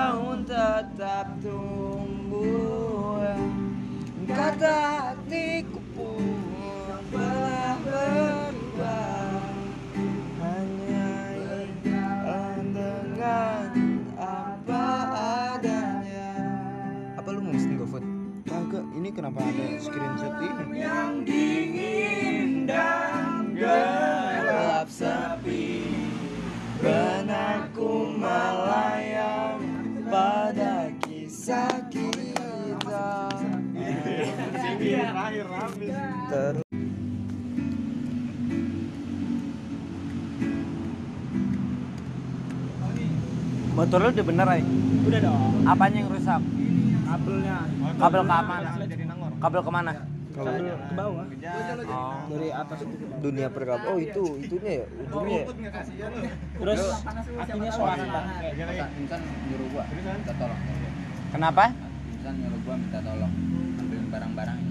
Daun tetap tumbuh. Kata hatiku pun telah berubah. Hanya ingin dengan apa adanya. Apa lu mau mesen GoFood? Kagak, ini kenapa ada screenshot ini? Yang dingin dan gelap sepi. Benakku melayang Terus Motor lu udah bener ay? Udah dong. Apanya yang rusak? Kabelnya. Kabel ke mana? Kabel ke mana? Kabel ke bawah. Oh. Dari atas itu dunia perkab. Oh itu, itunya ya, ujungnya ya. Terus akhirnya swasta. Insan nyuruh gua minta tolong Kenapa? Insan nyuruh gua minta tolong ambilin barang-barangnya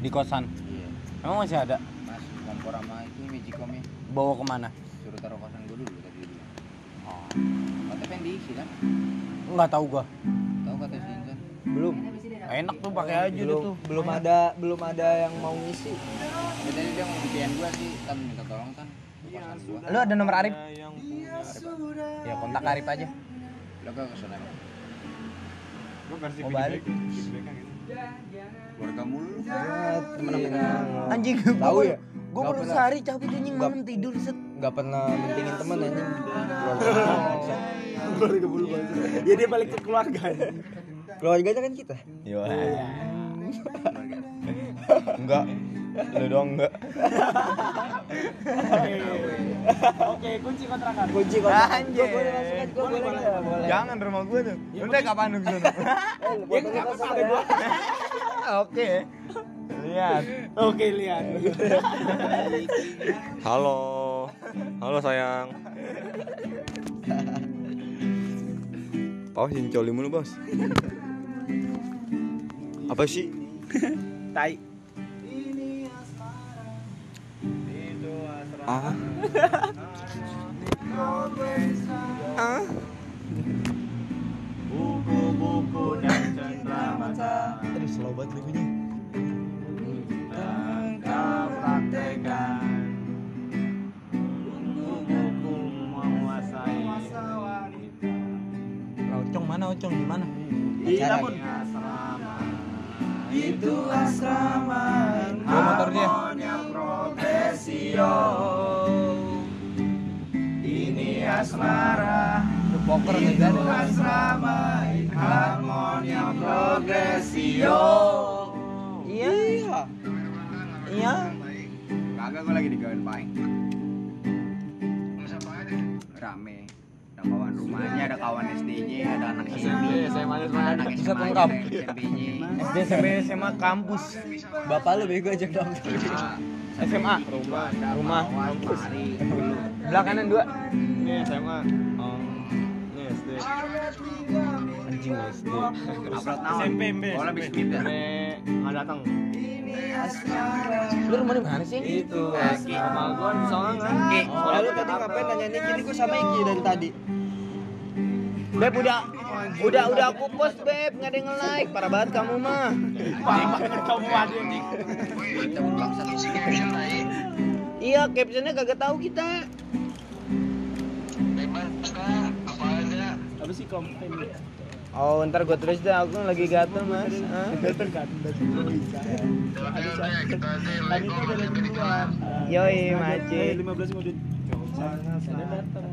Di kosan. iya Emang masih ada? mas kompor sama itu magicomnya Bawa ke mana? suruh taruh kosan gua dulu tadi dulu Oh. KTP yang diisi kan Nggak tahu gua. tahu kata si Insan Belum, Enak tuh pakai aja deh belum, tuh. belum ada, belum ada yang mau ngisi. ya tadi dia mau bikin gua sih kan minta tolong kan ke kosan gua Lu ada nomor Arif? Ya kontak Arif aja. lo gak ke sana emang Mau balik. Keluarga mulu Anjing Tahu ya? Gue baru pernah. sehari cabut anjing malam tidur set. Nggak pernah mentingin temen anjing. Keluarga bulu Ya dia balik ke keluarga. Keluarganya kan kita. Iya. Enggak. Lu doang enggak. Oke, kunci kontrakan. Kunci kontrakan. Anjir. Gua boleh masuk? Gua boleh? Boleh. Jangan rumah gue tuh. Udah kapan lu ke sana? Eh, lu boleh nggak masuk ya? Oke. Lihat. Oke, lihat. Halo. Halo sayang. Paus yang coli mulu, Bos. Apa sih? Tai. Ah. ah. Buku-buku dan cenderamata Aduh, slow banget lagunya. Engkau praktekan Buku-buku menguasai Lah, Ocong mana Ocong di mana? Di Itu asrama Bawa motor dia. Harmonia progresio Ini asmara poker Itu kan. asrama Harmonia progresio Iya. Iya. kagak gua lagi di Gawen Paing rame ada kawan rumahnya ada kawan SD-nya ada anak SMP SMA ada anak SMA SMP-nya SD SMP SMA kampus. Bapak lu bego aja dong. SMA. rumah Rumah. mari Belah kanan dua. Ini SMA. Oh. Ini SD. Anjing SD. SMP, skip ya Ini nggak datang. Lu rumah di mana sih? Itu. Sama gua di Songangan. Ki, Soalnya lu tadi ngapain nanya Niki? Ini gua sama Iki dari tadi. Beb udah udah udah aku post beb. Nggak ada yang like. Parah banget kamu mah. Kamu iya captionnya kagak tahu kita. Apa sih komplain ya? oh ntar gue tulis dah. Aku lagi gatel mas? Datang kan Yoi, Maci. 15 menit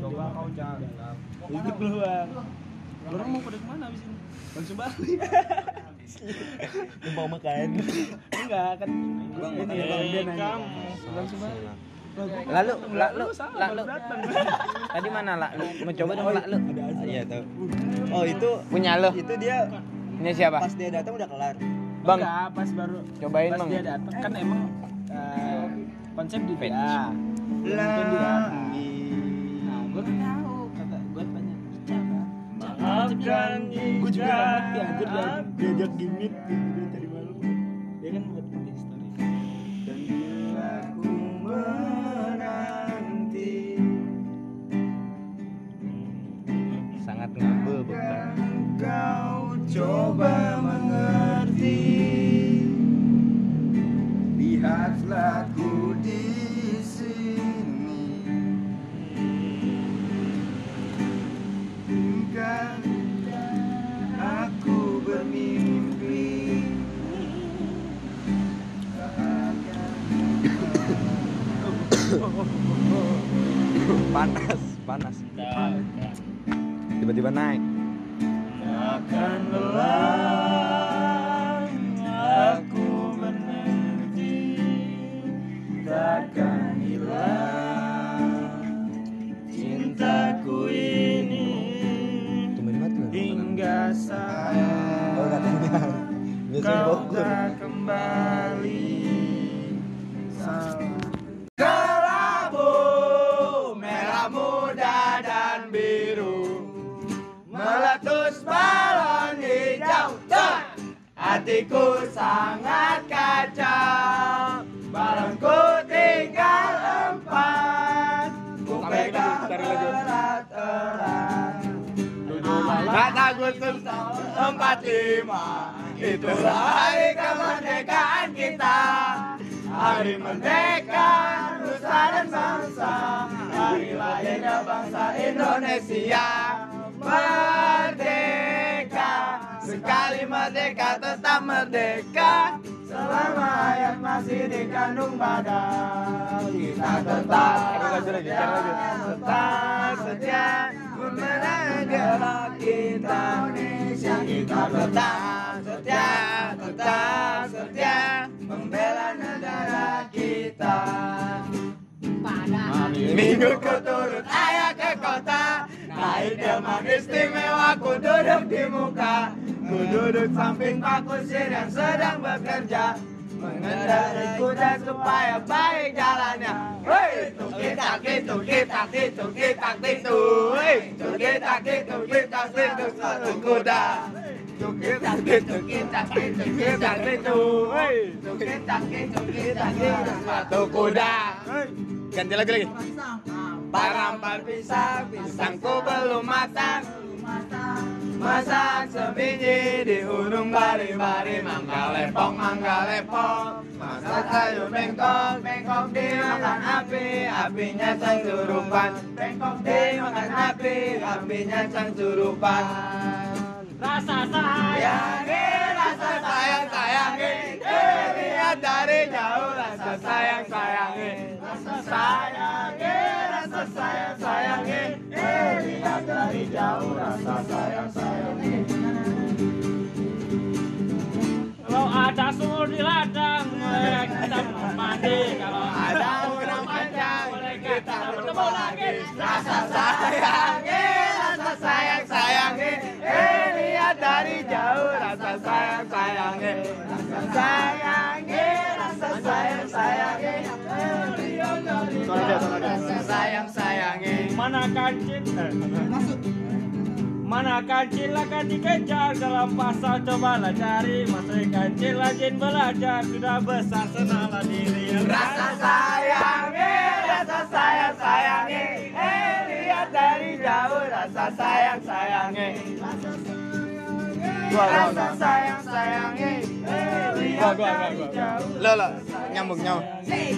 Coba kau keluar Orang mau pada ke mana abis ini? Langsung balik. Mau makan. Enggak kan Ini makan bang. dia nanya. Kamu. Langsung balik. Lalu lalu lalu tadi mana lah lu mau coba dong lalu Iya tahu. Oh itu punya lo itu dia punya siapa? pas dia datang udah kelar. bang. Enggak, pas baru cobain pas bang. dia datang kan emang eh, konsep di mungkin dia nah gue gue juga ngerti anjir diajak gimmick gitu dari tiba-tiba naik Hatiku sangat kacau. Balonku tinggal empat. Ku pegang erat-erat. Kata Agustus 45 Itulah hari kemerdekaan kita. Hari merdeka Nusa dan bangsa. Hari lahirnya bangsa Indonesia. Merdeka Sekali merdeka tetap merdeka. Selama hayat masih dikandung badan Kita tetap Tetap setia. Memenang gerak kita Indonesia Kita tetap setia Tetap setia. Membela negara kita. Minggu ku delman istimewa ku duduk di muka. Ku duduk samping Pak Kusir yang sedang bekerja. Mengendarai kuda supaya baik jalannya. Hei, tuh Hei, tuh satu kuda. Tuh Hei, tuh satu kuda. Ganti lagi lagi Parampal pisang, pisangku belum matang. Masak sebiji di ujung bari-bari Mangga lepok, mangga lepok. Masak sayur bengkok, bengkok dimakan api Apinya sang surupan Bengkok dimakan api, apinya sang surupan Rasa sayangi, rasa sayang sayangi Eh, lihat dari jauh rasa sayang sayangi. Rasa sayangi, sayang sayangi Eh, lihat dari jauh rasa sayang sayangi Kalau ada sumur di ladang, boleh kita mandi. Kalau Ada udang panjang, boleh kita bertemu lagi. Rasa sayangi, rasa sayang sayangi Eh, lihat dari jauh rasa sayang sayangi Rasa sayangi, sayangi mana kancil? Eh, Mana kancil akan dikejar dalam pasal? Cobalah cari. Masih kancil rajin belajar. Sudah besar senalah diri. Rasa sayangi, rasa sayang sayangi. Eh lihat dari jauh rasa sayang sayangi. Rasa sayang sayangi Eh lihat dari jauh lo lo nyambung nyambung.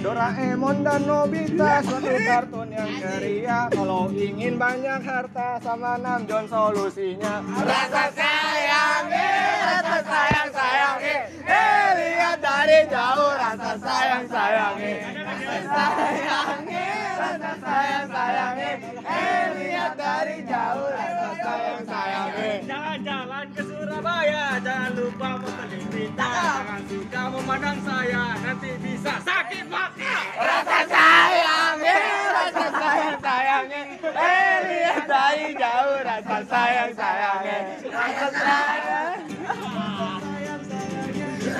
Doraemon dan Nobita suatu kartun yang ceria. Kalau ingin banyak harta sama Nam John solusinya. Rasa sayangi, rasa sayang sayangi Eh. Lihat dari jauh rasa sayang sayangi Rasa sayangi, rasa sayang sayangi Eh lihat dari jauh rasa sayang Surabaya Jangan lupa membeli pita. Jangan suka memandang saya Nanti bisa sakit mata. Rasa sayangi, rasa sayang sayangi Eh lihat dari jauh rasa sayang sayangi Rasa sayang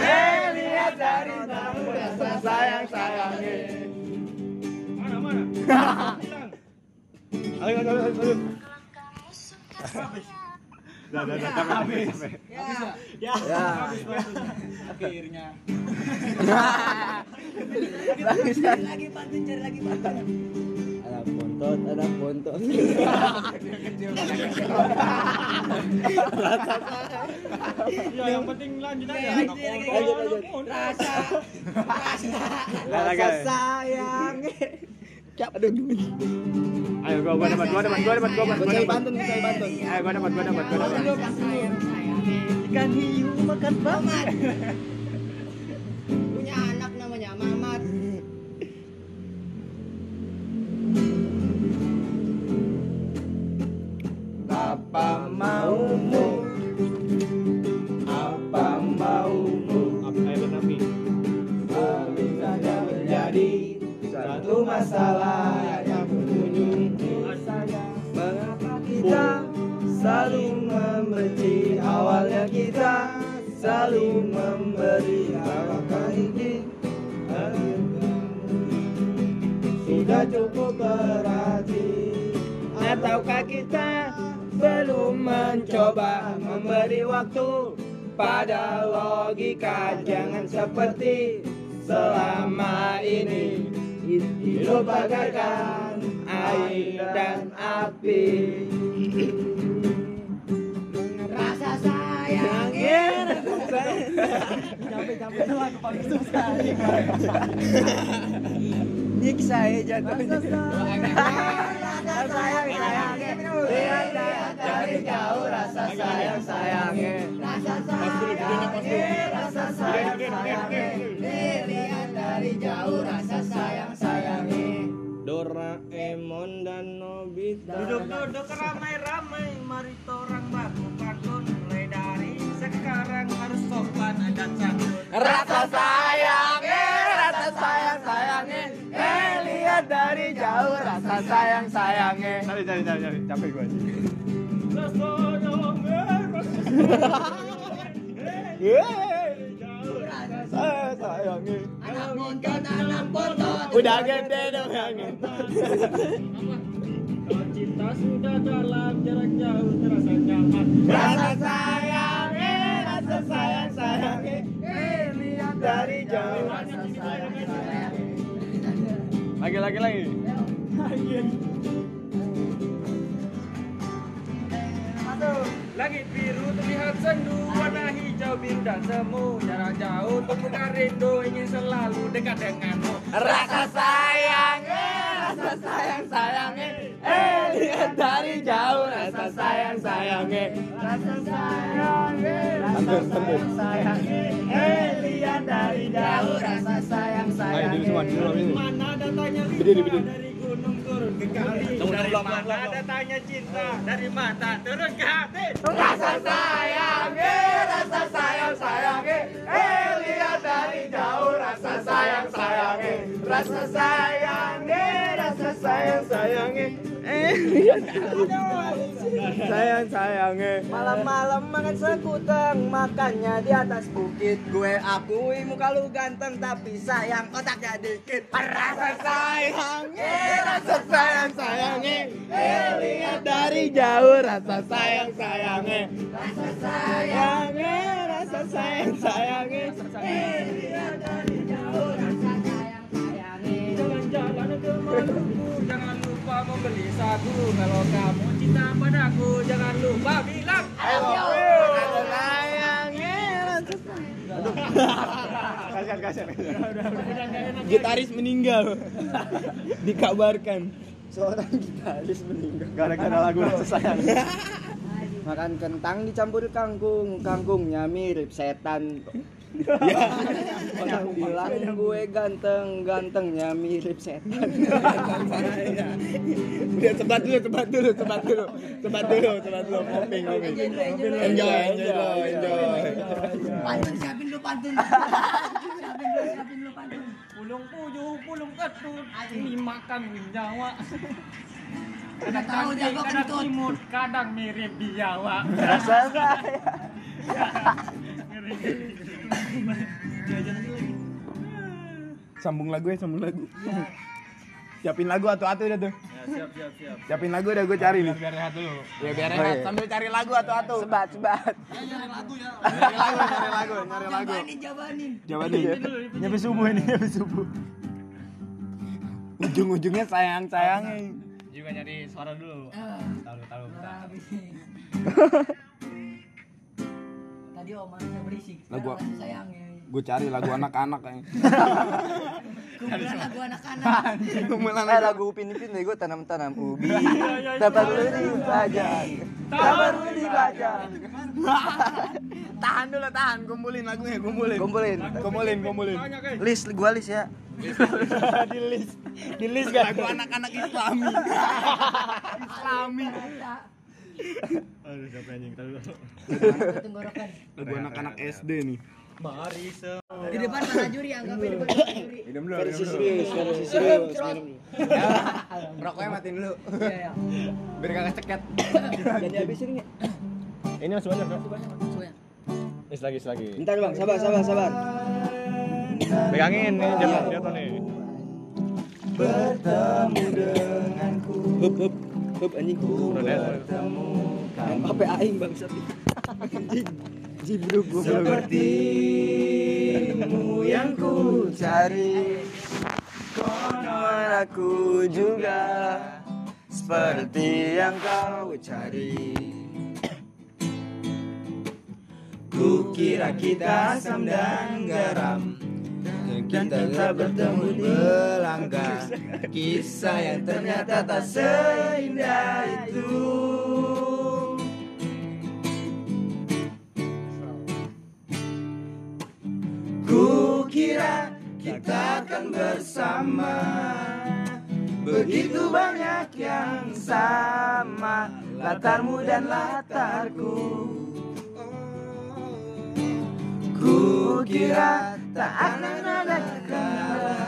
Eh lihat dari jauh rasa sayang sayangi Mana mana? Ayo, ayo, ayo, ayo. Ya, habis. waktunya. Akhirnya. Alah, bontot ada bontot Ya. Yang penting lanjut aja. lanjut lanjut Rasa. Rasa sayang. Cap, aduh Ayo gua gua dapat gua dapat gua dapat gua dapat Gua cari gua cari pantun. Ayo gua dapat gua dapat gua dapat. sayang sayangnya Ikan hiu makan Mamat Punya anak namanya Mamat Apa maumu? Apa maumu? Apa? Saja menjadi satu masalah saling memberi Apakah ini sudah cukup berarti. Ataukah kita belum mencoba memberi waktu? Pada logika Jangan seperti selama ini. Hidup bagaikan air dan api Rasa sayang sayangnya rasa dari jauh rasa sayang sayangnya Doraemon dan Nobita. Duduk-duduk ramai-ramai, mari orang baku sopan dan santun Rasa sayangnya, rasa sayang sayangnya Eh lihat dari jauh rasa sayang sayangnya Cari cari cari cari. Capek gua. Saya sayangnya Anak bontot, anak bontot Udah gede dong yang cinta sudah dalam jarak jauh terasa nyaman. Rasa sayangnya, rasa sayang sayangnya Eh lihat dari jauh. Sayang Lagi. Lagi lagi. Langit biru terlihat sendu Warna hijau biru dan semu. Jarak jauh tumbuhkan rindu Ingin selalu dekat denganmu Rasa sayangnya, rasa sayang sayangnya Eh lihat dari jauh rasa sayang sayangnya Rasa sayangnya, rasa sayang sayangnya Eh lihat dari jauh rasa sayang ini. Mana datanya berdiri. dari gunung turun ke kali Dari mana datanya cinta? Dari mata turun ke hati. Rasa sayangnya, rasa sayang sayangnya Eh. Lihat dari jauh rasa sayang sayangnya Rasa rasa sayang sayangnya Eh Sayang sayangnya Malam-malam makan sekuteng Makannya di atas bukit. Gue akui muka lu ganteng Tapi sayang otaknya dikit. Rasa sayangnya Rasa sayang sayangnya Eh lihat dari jauh Rasa sayang sayangnya Rasa sayangnya Rasa sayang sayangnya Eh lihat dari jauh sagu Kalau kamu cinta padaku Jangan lupa bilang Rasa Kasihan kasihan. Gitaris meninggal. Dikabarkan. Seorang gitaris meninggal. Gara-gara lagu rasa sayang. Makan kentang dicampur kangkung. Kangkungnya mirip setan Ya, orang bilang gue ganteng, gantengnya mirip setan. Udah cepat dulu, cepat dulu, cepat dulu, cepat dulu, cepat dulu, ngoping, ngoping. Enjoy, enjoy, enjoy. Pantun siapin lu pantun. Siapin lu, siapin lu pantun. Pulung puyuh, pulung ketut. Ini makan nyawa. Udah tahu dia gua kadang kentut. kadang mirip biawa Rasa saya. Sambung lagu ya, sambung lagu. Siapin lagu atu-atu udah tuh. siap siap siap Siapin lagu udah gue cari nih. Biar rehat dulu. Ya biar rehat sambil cari lagu atu-atu. Sebat, sebat. Nyari lagu, nyari lagu, nyari lagu. Jabanin, jabanin Jawabannya. Nyampe subuh ini, nyampe subuh. ujung-ujungnya sayang-sayangnya Juga nyari suara dulu. Taruh taruh Tadi omongannya berisik. Lah, gua- sayangnya. gue cari lagu anak-anak kayaknya Kumpulan lagu anak-anak. Eh lagu Upin Ipin deh gue tanam-tanam ubi. Tak perlu dibajak Tak perlu dibajak tahan. dulu tahan. Kumpulin lagunya kumpulin. Kumpulin. Kumpulin kumpulin. List gua list ya. Di list. Di list gak lagu anak-anak islami. Islami aduh siapa anjing tahu Tenggorokan. lagu anak-anak SD nih Di depan para juri anggapnya di depan juri. minum dulu Versi serius versi serius rokoknya matiin dulu Iya, iya. biar kagak ceket Jadi habisin nggak? Ini masih banyak kan? Suya. Is lagi is lagi. Bentar bang sabar sabar sabar Pegangin nih jatuh jatuh nih. Hup hup Hup anjing. Deh. Apa aing bang Anjing Jibruk gue Sepertimu yang ku cari. Konon aku juga. Seperti yang kau cari. Kukira kita asam dan garam Dan kita bertemu di belangga Kisah yang ternyata tak seindah itu. Kukira kita akan bersama. Begitu banyak yang sama. Latarmu dan latarku Kukira tak akan ada kendala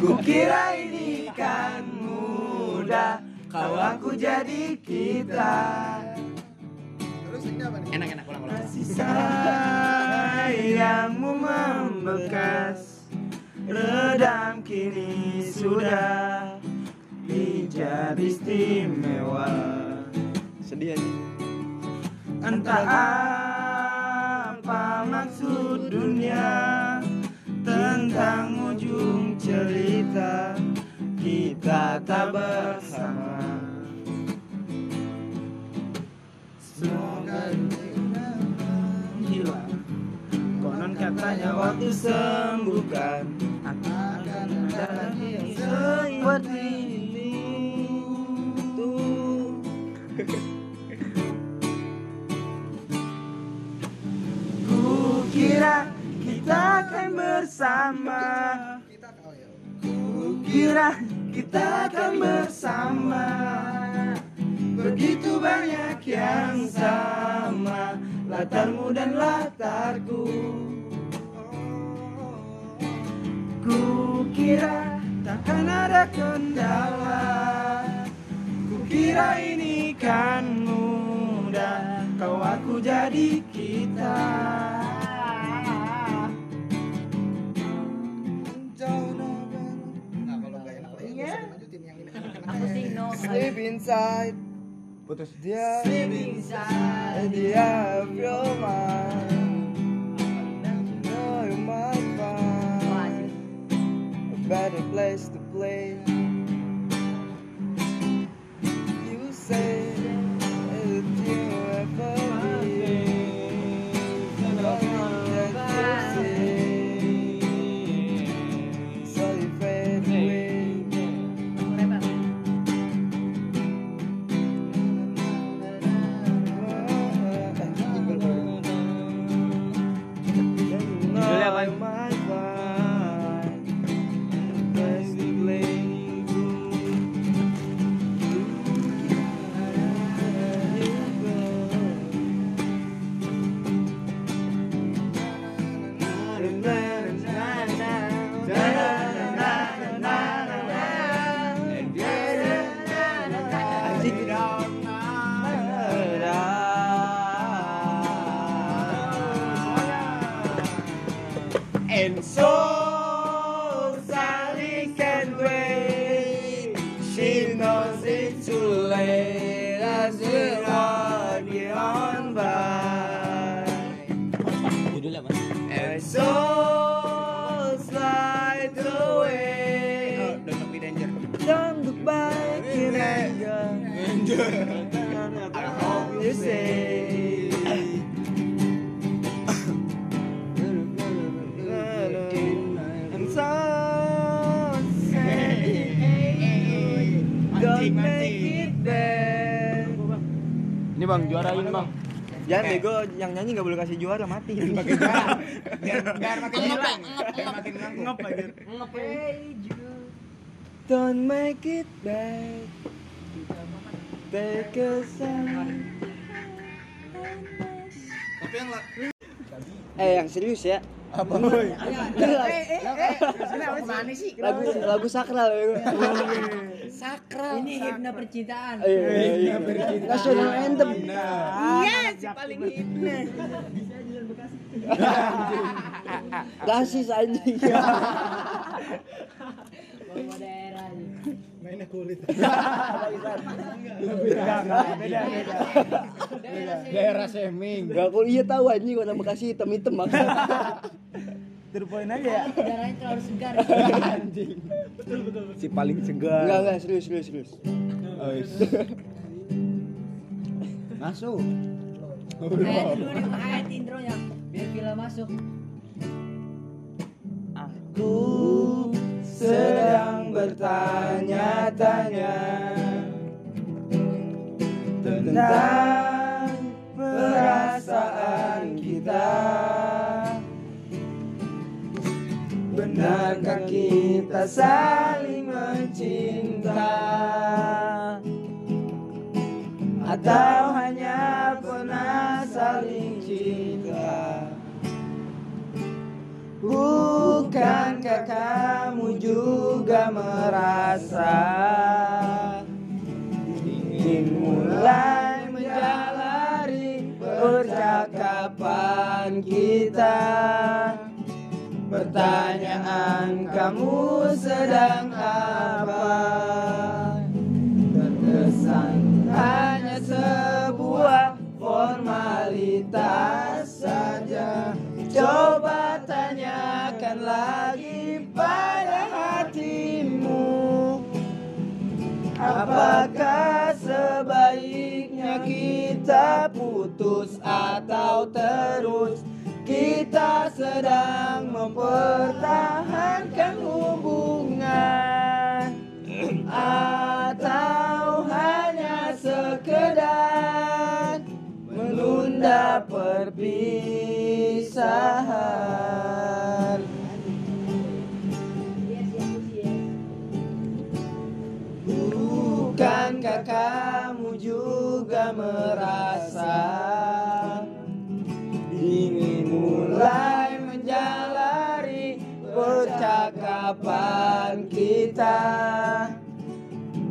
Kukira ini kan mudah Kau aku jadi kita. Enak-enak ulang-ulang Kasih sayangmu membekas Redam kini sudah Menjadi istimewa. Sedih anjing Entah apa maksud dunia Tentang ujung cerita? Kita tak bersama. Semoga dunia hilang. Konon katanya waktu sembuhkan Kukira takkan ada kendala. Kukira ini kan mudah Kau aku jadi kita. Aku sih no. Sleep inside. Putus Dia. Sleeping inside. Dia of your mind better place to Can't wait. She knows it too. Bang, juarain bang. Jangan bego, yang nyanyi nggak boleh kasih juara mati. Pakai juara. Biar biar makin hilang. Biar makin ngangkup. Don't make it back. Take a sign. Tapi yang la- Eh yang serius ya. Apa? Lagu lagu sakral ya. Ini hipna percintaan. Iya, iya, iya. National anthem. Iya, si paling hipna. Gasis anjing. Bawa daerah nih. Mainnya kulit. Daerah Seming. Gak aku iya tahu anjing warna Bekasi hitam-hitam Terpoin aja ya. Darahnya terlalu segar. Anjing. Si paling segar. Enggak enggak serius serius serius. Oh, is. Masuk. Ayat dulu nih, ayat intronya. Biar film masuk. Aku sedang bertanya-tanya tentang perasaan kita. Benarkah kita saling mencinta? Atau hanya pernah saling cinta? Bukankah kamu juga merasa ingin mulai menjalari percakapan kita? Pertanyaan kamu sedang apa? Terkesan hanya sebuah formalitas saja. Coba tanyakan lagi pada hatimu Apakah sebaiknya kita putus atau terus Kita sedang mempertahankan hubungan. Atau hanya sekedar menunda perpisahan percakapan kita?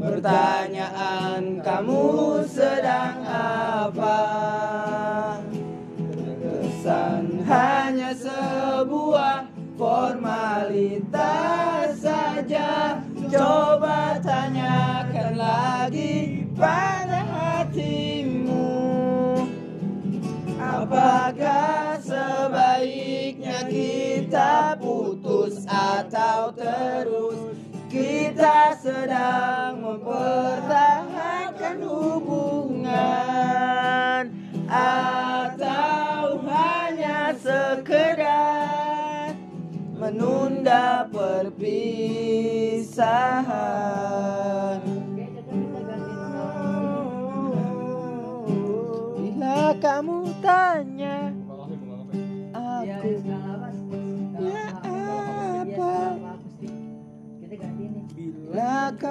Pertanyaan kamu sedang apa? Terkesan hanya sebuah formalitas saja Coba atau terus Kita sedang mempertahankan hubungan. Atau hanya sekedar menunda perpisahan. Bila kamu tanya come.